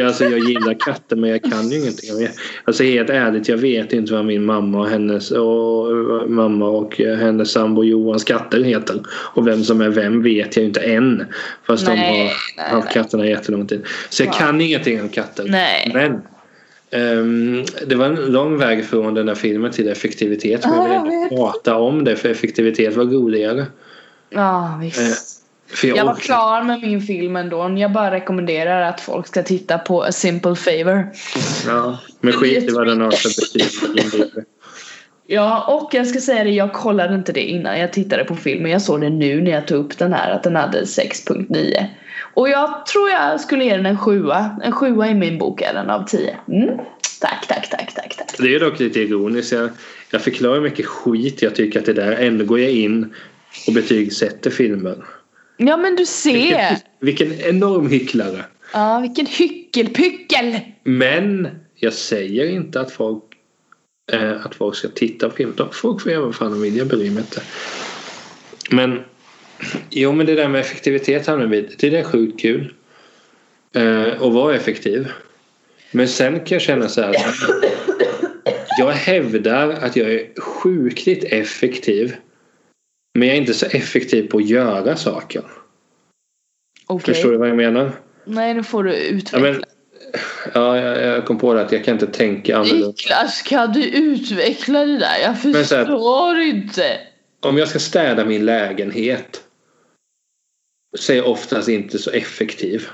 Alltså jag gillar katter men jag kan ju ingenting. Alltså helt ärligt, jag vet inte vad min mamma och hennes, och, mamma och hennes sambo Johans katter heter. Och vem som är vem vet jag inte än. Fast nej, de har nej, haft nej. katterna jättelång tid. Så jag ja. kan ingenting om katter. Nej. Men um, det var en lång väg från den här filmen till effektivitet. Men jag vill inte prata om det för effektivitet var roligare. Ja visst. Uh, jag, jag var klar med min film ändå. Jag bara rekommenderar att folk ska titta på A Simple Favor. Ja, men skit i vad den har för betyg. Ja, och jag ska säga det, jag kollade inte det innan jag tittade på filmen. Jag såg det nu när jag tog upp den här, att den hade 6.9. Och jag tror jag skulle ge den en sjua. En sjua i min bok är den av 10. Mm. Tack, tack, tack, tack, tack. Det är dock lite ironiskt. Jag, jag förklarar mycket skit jag tycker att det där. Ändå går jag in och betygsätter filmer. Ja men du ser. Vilken, vilken enorm hycklare. Ja vilken hyckelpyckel. Men jag säger inte att folk eh, att folk ska titta på film. Folk får göra vad fan de vill. Jag bryr mig inte. Men jo men det där med effektivitet hamnar vi Det är sjukt kul. Eh, och vara effektiv. Men sen kan jag känna så här. Jag hävdar att jag är sjukligt effektiv men jag är inte så effektiv på att göra saker. Okay. Förstår du vad jag menar? Nej, nu får du utveckla. Ja, men, ja jag, jag, kom på det att jag kan inte tänka annorlunda. Niklas, kan du utveckla det där? Jag förstår här, inte. Om jag ska städa min lägenhet så är jag oftast inte så effektiv.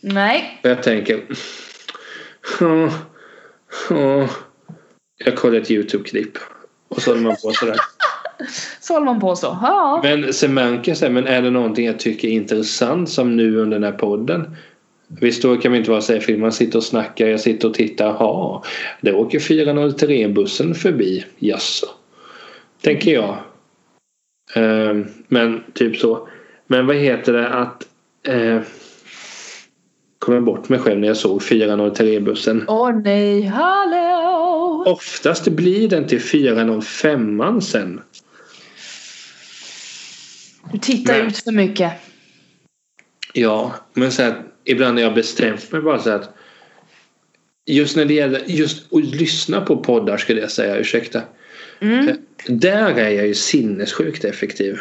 Nej. Jag tänker... Oh, oh. Jag kollar ett YouTube-klipp. Och så håller man på sådär. Så håller man på så. Ja. Men jag men är det någonting jag tycker är intressant som nu under den här podden? Visst då kan vi inte vara säkra. Man sitter och snackar. Jag sitter och tittar. Jaha, det åker 403-bussen förbi. Jaså. Tänker jag. Eh, men typ så. Men vad heter det att... Eh, kommer bort mig själv när jag såg 403-bussen. Åh oh, nej, hallå! Oftast blir den till 405 sen. Du tittar men, ut för mycket. Ja, men så här, ibland har jag bestämt mig bara så att just när det gäller just att lyssna på poddar skulle jag säga, ursäkta. Mm. Där är jag ju sinnessjukt effektiv.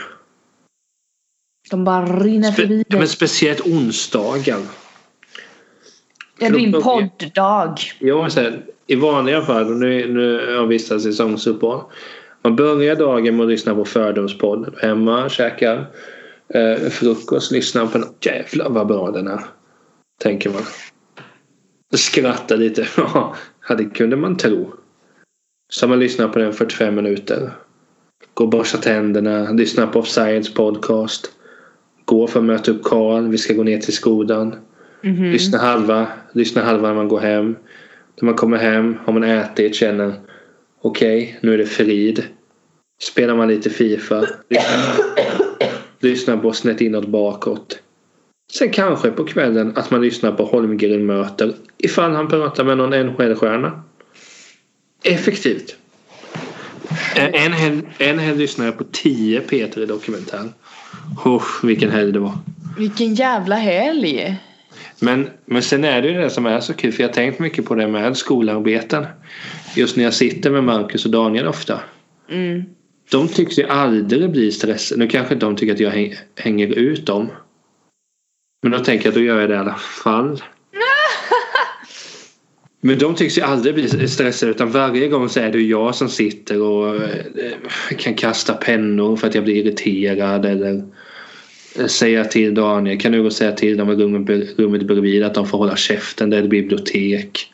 De bara rinner Spe förbi dig. Men speciellt onsdagar. Ja, din podddag. Ja, så här, i vanliga fall, nu, nu har jag vissa säsongsuppehåll. Man börjar dagen med att lyssna på Fördomspodd. Hemma, käkar eh, frukost, lyssnar på den. Jävlar vad bra den är. Tänker man. Skrattar lite. Ja, det kunde man tro. Så man lyssnar på den 45 minuter. Går och borstar tänderna, lyssnar på Science podcast. Går för att möta upp Karl. Vi ska gå ner till skolan. Mm -hmm. Lyssna halva. Lyssna halva när man går hem. När man kommer hem har man ätit, känner okej, okay, nu är det frid. Spelar man lite Fifa. Lyssnar på Snett inåt bakåt. Sen kanske på kvällen att man lyssnar på Holmgren möter ifall han pratar med någon NHL-stjärna. Effektivt. En helg, en helg lyssnade jag på 10 Peter dokumentär. Oh, vilken helg det var. Vilken jävla helg. Men, men sen är det ju det som är så kul för jag har tänkt mycket på det med skolarbeten. Just när jag sitter med Marcus och Daniel ofta. Mm. De tycks ju aldrig bli stressade. Nu kanske de tycker att jag hänger ut dem. Men då tänker jag att då gör jag det i alla fall. Men de tycks ju aldrig bli stressade utan varje gång så är det jag som sitter och eh, kan kasta pennor för att jag blir irriterad eller säga till Daniel, kan du gå och säga till dem i rummet, rummet bredvid att de får hålla käften, det är ett bibliotek.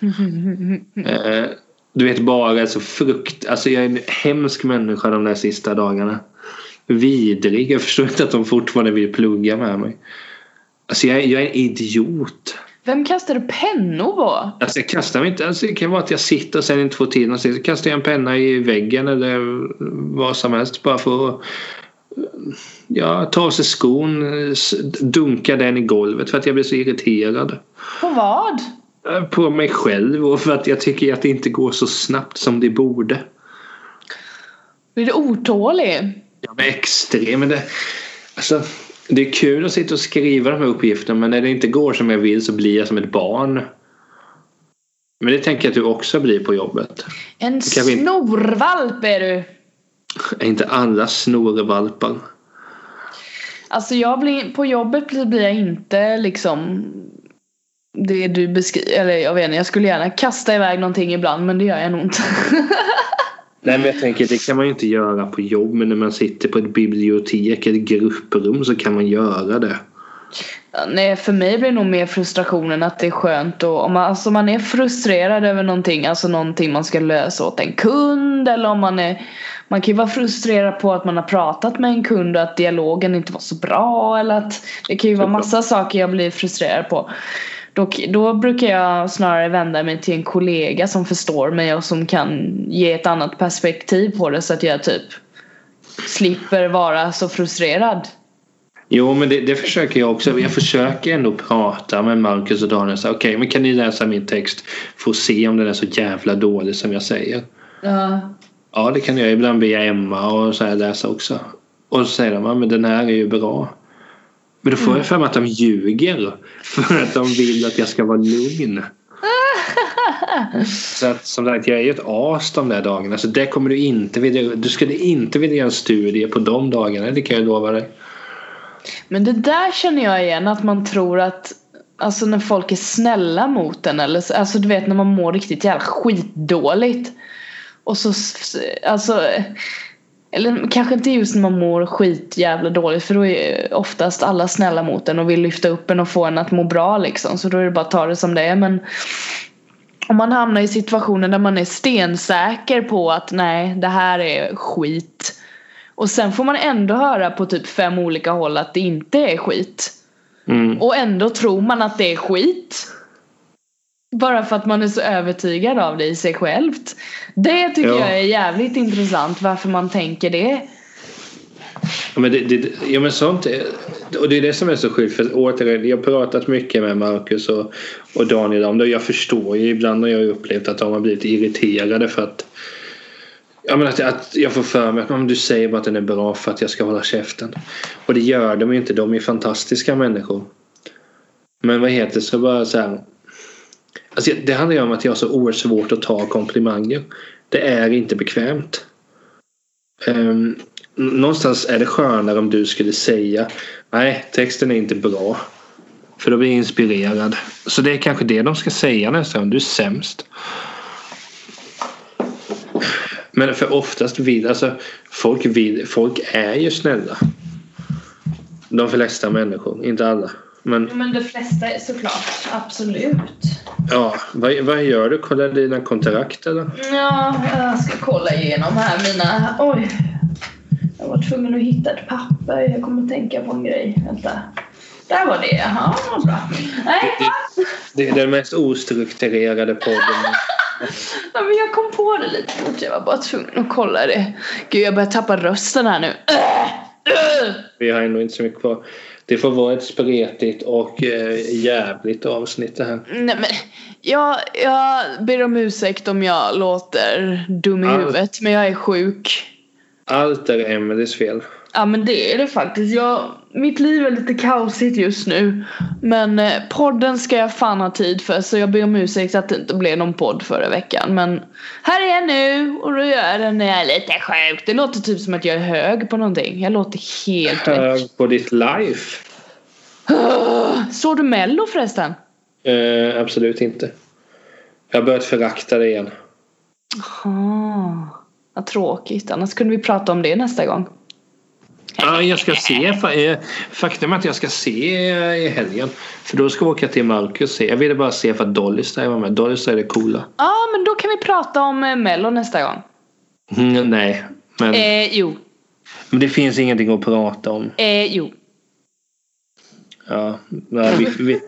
Eh, du vet bara så frukt, alltså jag är en hemsk människa de där sista dagarna. Vidrig, jag förstår inte att de fortfarande vill plugga med mig. Alltså jag, jag är en idiot. Vem kastar du pennor på? Alltså jag kastar mig inte. Alltså det kan vara att jag sitter och sen inte får tid någonstans. Så kastar jag en penna i väggen eller vad som helst bara för att ja, ta av sig skon, dunka den i golvet för att jag blir så irriterad. På vad? På mig själv och för att jag tycker att det inte går så snabbt som det borde. Blir du otålig? Jag är extrem. Men det, alltså, det är kul att sitta och skriva de här uppgifterna men när det inte går som jag vill så blir jag som ett barn. Men det tänker jag att du också blir på jobbet. En snorvalp är du. Är inte alla snorvalpar? Alltså jag blir, på jobbet blir jag inte liksom det du beskriver, eller jag vet inte, jag skulle gärna kasta iväg någonting ibland men det gör jag nog inte. Nej men jag tänker det kan man ju inte göra på jobb men när man sitter på ett bibliotek eller grupprum så kan man göra det. Nej för mig blir det nog mer frustrationen att det är skönt och om man, alltså man är frustrerad över någonting, alltså någonting man ska lösa åt en kund eller om man är man kan ju vara frustrerad på att man har pratat med en kund och att dialogen inte var så bra eller att det kan ju vara massa saker jag blir frustrerad på. Då, då brukar jag snarare vända mig till en kollega som förstår mig och som kan ge ett annat perspektiv på det så att jag typ slipper vara så frustrerad. Jo men det, det försöker jag också. Jag försöker ändå prata med Marcus och Daniel. Okej okay, men kan ni läsa min text att se om den är så jävla dålig som jag säger. Ja. Ja det kan jag ibland be Emma och så här läsa också. Och så säger de men den här är ju bra. Men då får mm. jag för mig att de ljuger. För att de vill att jag ska vara lugn. Så att som sagt jag är ju ett as de där dagarna. Så det kommer du inte vilja. Du skulle inte vilja göra en studie på de dagarna. Det kan jag lova dig. Men det där känner jag igen. Att man tror att Alltså när folk är snälla mot en eller så, alltså du vet när man mår riktigt jävla skitdåligt. Och så alltså eller kanske inte just när man mår skit jävla dåligt för då är oftast alla snälla mot en och vill lyfta upp en och få en att må bra liksom. Så då är det bara att ta det som det är. Men om man hamnar i situationer där man är stensäker på att nej det här är skit. Och sen får man ändå höra på typ fem olika håll att det inte är skit. Mm. Och ändå tror man att det är skit. Bara för att man är så övertygad av det i sig självt. Det tycker Ja. jag är jävligt intressant varför man tänker det. Ja, men, det, det, ja, men sånt är, och det är det som är så sjukt. För återigen, jag har pratat mycket med Marcus och, och Daniel om det. Och jag förstår ju ibland när jag har upplevt att de har blivit irriterade för att Ja, men att, att jag får för mig att du säger bara att den är bra för att jag ska hålla käften. Och det gör de ju inte. De är fantastiska människor. Men vad heter det så bara så här. Alltså det handlar ju om att jag har så oerhört svårt att ta komplimanger. Det är inte bekvämt. Um, någonstans är det skönare om du skulle säga nej, texten är inte bra. För då blir jag inspirerad. Så det är kanske det de ska säga nästa gång. Du är sämst. Men för oftast vill, alltså folk vill, folk är ju snälla. De flesta människor, inte alla. Men Men de flesta är såklart, absolut. ja, vad, vad gör du? Kollar dina kontrakt eller? Ja, jag ska kolla igenom här mina... Oj! Jag var tvungen att hitta ett papper. Jag kommer att tänka på en grej. Vänta. Där var det. Ja, vad bra. Nej, Det är den mest ostrukturerade podden. Ja, men jag kom på det lite fort. Jag var bara tvungen att kolla det. Gud, jag börjar tappa rösten här nu. Äh, äh. Vi har ändå inte så mycket kvar. Det får vara ett spretigt och eh, jävligt avsnitt det här. Nej, men jag, jag ber om ursäkt om jag låter dum i huvudet. Men jag är sjuk. Allt är Emelies fel. Ja men det är det faktiskt. Jag, mitt liv är lite kaosigt just nu. Men eh, podden ska jag fan ha tid för så jag ber om ursäkt att det inte blev någon podd förra veckan. Men här är jag nu och då gör jag den när jag är lite sjuk. Det låter typ som att jag är hög på någonting. Jag låter helt väck. Hög på ditt life? Såg du mello förresten? Eh, absolut inte. Jag har börjat förakta det igen. Aha. Vad tråkigt. Annars kunde vi prata om det nästa gång. Ja, jag ska se. eh, Faktum är att jag ska se eh, i helgen. För då ska jag åka till Marcus. se. Jag ville bara se för att Dolly Style var med. Dolly Style är coola. Ja men då kan vi prata om eh, mello nästa gång. Mm, nej, men, Eh, jo. men det finns ingenting att prata om. Eh, jo. Ja, nej, vi, vi,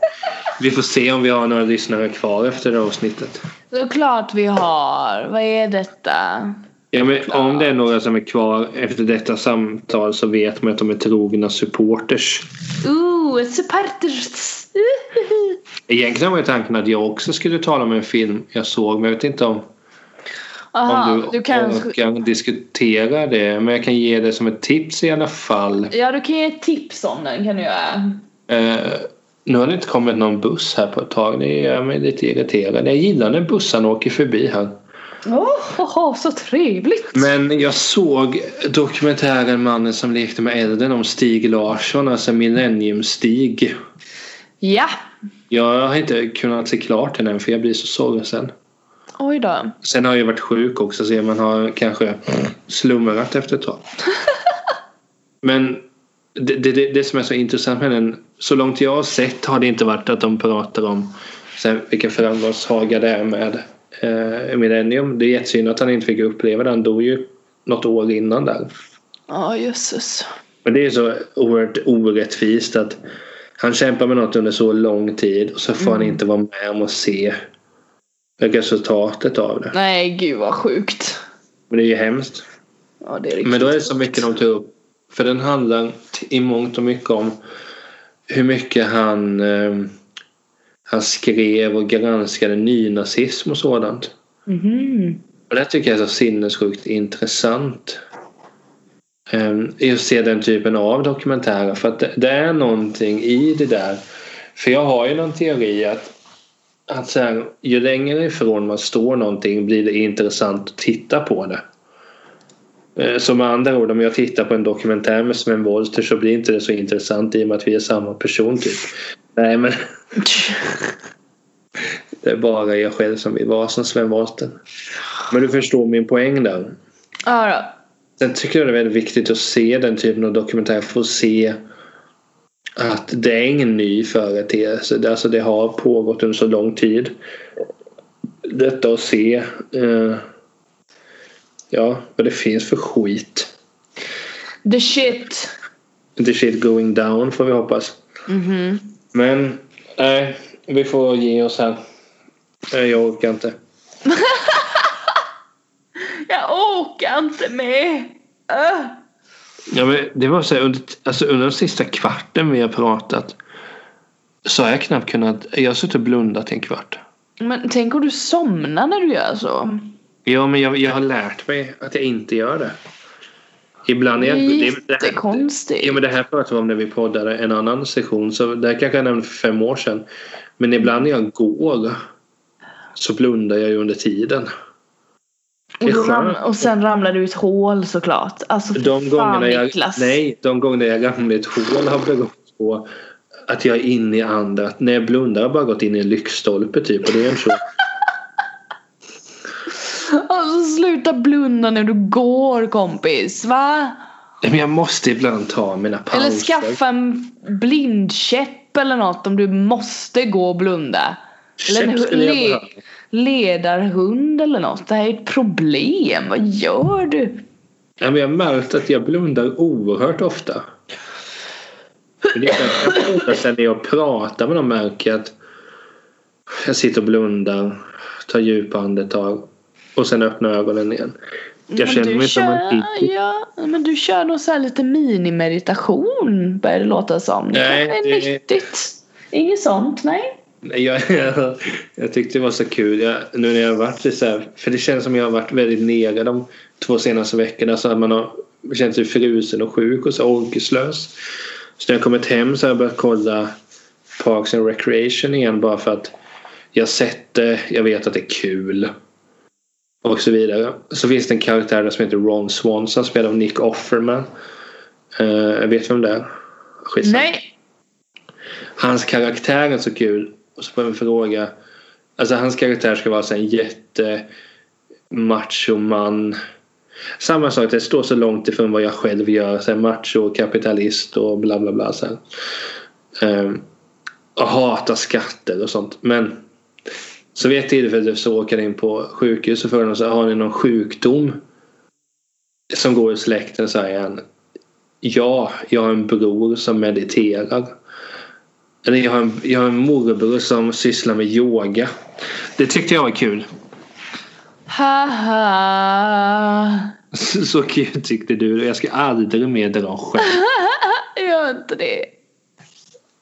vi får se om vi har några lyssnare kvar efter det avsnittet. Såklart vi har. Vad är detta? Ja, men om det är några som är kvar efter detta samtal så vet man att de är trogna supporters. Ooh, supporters! Egentligen var ju tanken att jag också skulle tala om en film jag såg men jag vet inte om, Aha, om du, du kanske... orkar diskutera det. Men jag kan ge det som ett tips i alla fall. Ja, du kan ge ett tips om den kan du göra. Eh, nu har det inte kommit någon buss här på ett tag. Det gör mig lite irriterad. Jag gillar när bussarna åker förbi här. Åh, oh, så trevligt! Men jag såg dokumentären Mannen som lekte med elden om Stig Larsson, alltså Millennium-Stig. Ja! Jag har inte kunnat se klart den än för jag blir så sorgsen. Oj då. Sen har jag varit sjuk också så man har kanske slumrat efter ett tag. Men det, det, det, som är så intressant med den, så långt jag har sett har det inte varit att de pratar om sen, vilken framgångssaga det är med eh, Millennium. Det är jättesynd att han inte fick uppleva den. Han dog ju något år innan där. Ja, jösses. Men det är så oerhört orättvist att han kämpar med något under så lång tid och så får han inte vara med om att se resultatet av det. Nej, gud vad sjukt. Men det är ju hemskt. Ja, det är riktigt. Men då är det så mycket de tar upp. För den handlar i mångt och mycket om hur mycket han, eh, han skrev och granskade nynazism och sådant. Mhm. Och det tycker jag är så sinnessjukt intressant. Um, just se den typen av dokumentärer. För att det, är någonting i det där. För jag har ju någon teori att, att så här, ju längre ifrån man står någonting blir det intressant att titta på det. Eh, Så med andra ord, om jag tittar på en dokumentär med Sven Wollter så blir inte det så intressant i och med att vi är samma person typ. Nej men det är bara jag själv som vill vara som Sven Wollter. Men du förstår min poäng där. Ja då. Sen tycker jag det är väldigt viktigt att se den typen av dokumentär för att se att det är ingen ny företeelse. Det, alltså det har pågått under så lång tid. Detta att se eh, ja, vad det finns för skit. The shit. The shit going down får vi hoppas. Mhm. Men nej, vi får ge oss här. Nej, jag orkar inte. Jag orkar inte med. Öh. Ja, men det var så här, under, alltså under den sista kvarten vi har pratat så har jag knappt kunnat... Jag har suttit och blundat i en kvart. Men tänk om du somnar när du gör så. Ja, men jag, jag har lärt mig att jag inte gör det. Ibland Det är är jag... det- jättekonstigt. Ja men det här pratade vi om när vi poddade en annan session. Så det här kanske jag nämnde för fem år sedan. Men ibland när jag går så blundar jag ju under tiden. Det Och, ram- och sen ramlar du i ett hål såklart. Alltså De fan jag, Niklas. nej, de gångerna jag ramlar i ett hål har berott på att jag är inne i andra. När jag blundar har jag bara gått in i en lyktstolpe typ. Och det är inte så. Alltså sluta blunda när du går kompis. Va? Men jag måste ibland ta mina pauser. Eller skaffa en blindkäpp eller något om du måste gå och blunda. Eller en le- ledarhund eller något. Det här är ett problem. Vad gör du? Ja, men jag har märkt att jag blundar oerhört ofta. Det är blundar sen när jag pratar med dem märker jag att jag sitter och blundar, tar djupa andetag och sen öppnar ögonen igen. Jag Men känner du mig som en kör, hippie. ja, men du kör nog så lite minimeditation börjar det låta som. Det Nej, är det- nyttigt. Inget sånt, nej. Nej, Jag, jag, jag tyckte det var så kul. Jag, nu när jag har varit så här, för det känns som jag har varit väldigt nere de två senaste veckorna. Så att man har känt sig frusen och sjuk och så orkeslös. Så när jag kommit hem så har jag börjat kolla Parks and Recreation igen bara för att jag sett det, jag vet att det är kul. Och så vidare. Så finns det en karaktär där som heter Ron Swanson spelad av Nick Offerman. Uh, vet vem det är? Skitsamma. Nej. Hans karaktär är så kul. Och så får jag en fråga. Alltså hans karaktär ska vara så en jätte macho man. Samma sak, det står så långt ifrån vad jag själv gör. Så här, macho, kapitalist och bla bla bla. Så här. Ehm, och hatar skatter och sånt. Men så vid ett tillfälle så åker jag in på sjukhus och frågar dem så har ni någon sjukdom? Som går i släkten säger han. Ja, jag har en bror som mediterar. Eller jag har, en, jag har en morbror som sysslar med yoga. Det tyckte jag var kul. Haha. Så, så kul tyckte du. Jag ska aldrig mer dra skämt. Gör inte det.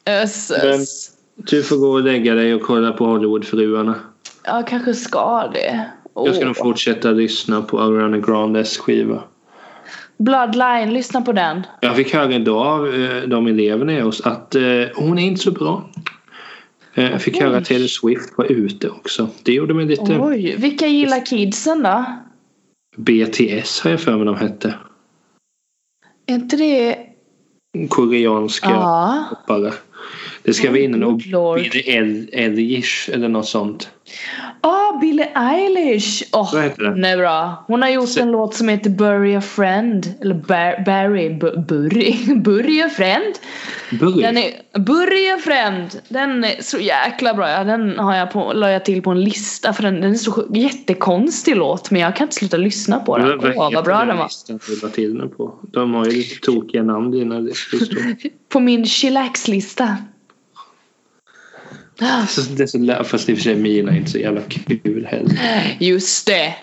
Össes. Du får gå och lägga dig och kolla på Hollywoodfruarna. Jag kanske ska det. Jag ska nog fortsätta lyssna på Ariana Grandes skiva. Bloodline, lyssna på den. Jag fick höra idag av eh, de eleverna i oss att eh, hon är inte så bra. Eh, Jag fick höra att Taylor Swift var ute också. Det gjorde mig lite... Oj, vilka gillar kidsen då? BTS har jag för mig de hette. Är inte det... Koreanska Ja. hoppare. Det ska vara inne och. Billie Eilish eller något sånt. Ah, Billie Eilish! Åh, det? den är bra. Hon har gjort en låt som heter Bury a Friend. Eller Bar- Barry, Bu- Bury, Bury a Friend. Börja. Den är, Bury a Friend. Den är så jäkla bra. Den har jag på, la jag till på en lista för den, den är så jättekonstig låt men jag kan inte sluta lyssna på den. Åh, vad bra den var. till den på? De har ju lite tokiga namn dina listor. På min chillax-lista. Ah, Så det är så lä- Fast i och för sig mina är inte så jävla kul heller. Just det.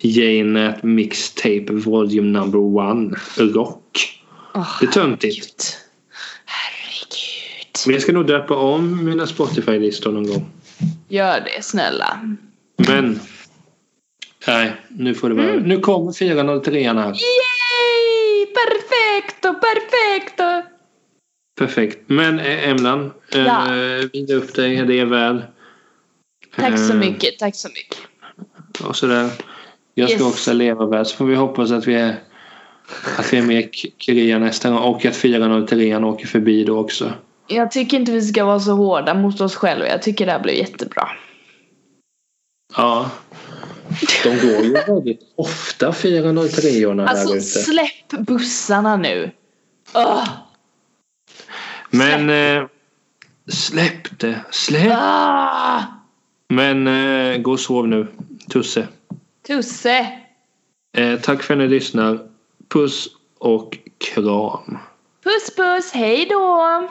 Jane Mixtape Volume Number One. Rock. Åh, Det är töntigt. Herregud. Men jag ska nog döpa om mina Spotify-listor någon gång. Gör det snälla. Men. Nej, nu får det vara. Mm. Nu kommer 403 här. Yay! Perfecto, perfecto! Perfekt. Men eh, Emlan, eh, Ja. vila upp dig. Det är väl. Tack så Eh, mycket, tack så mycket. Och sådär. Jag ska Yes. också leva väl. Så får vi hoppas att vi är att vi är med Korea nästa gång. Och att 403 åker förbi då också. Jag tycker inte vi ska vara så hårda mot oss själva. Jag tycker det här blev jättebra. Ja. De går ju väldigt ofta 403 orna Alltså ute. släpp bussarna nu. Ugh. Men eh, släpp det. Släpp. Ah! Men eh, gå och sov nu. Tusse. Tusse! Eh, tack för att ni lyssnar. Puss och kram. Puss puss, hej då!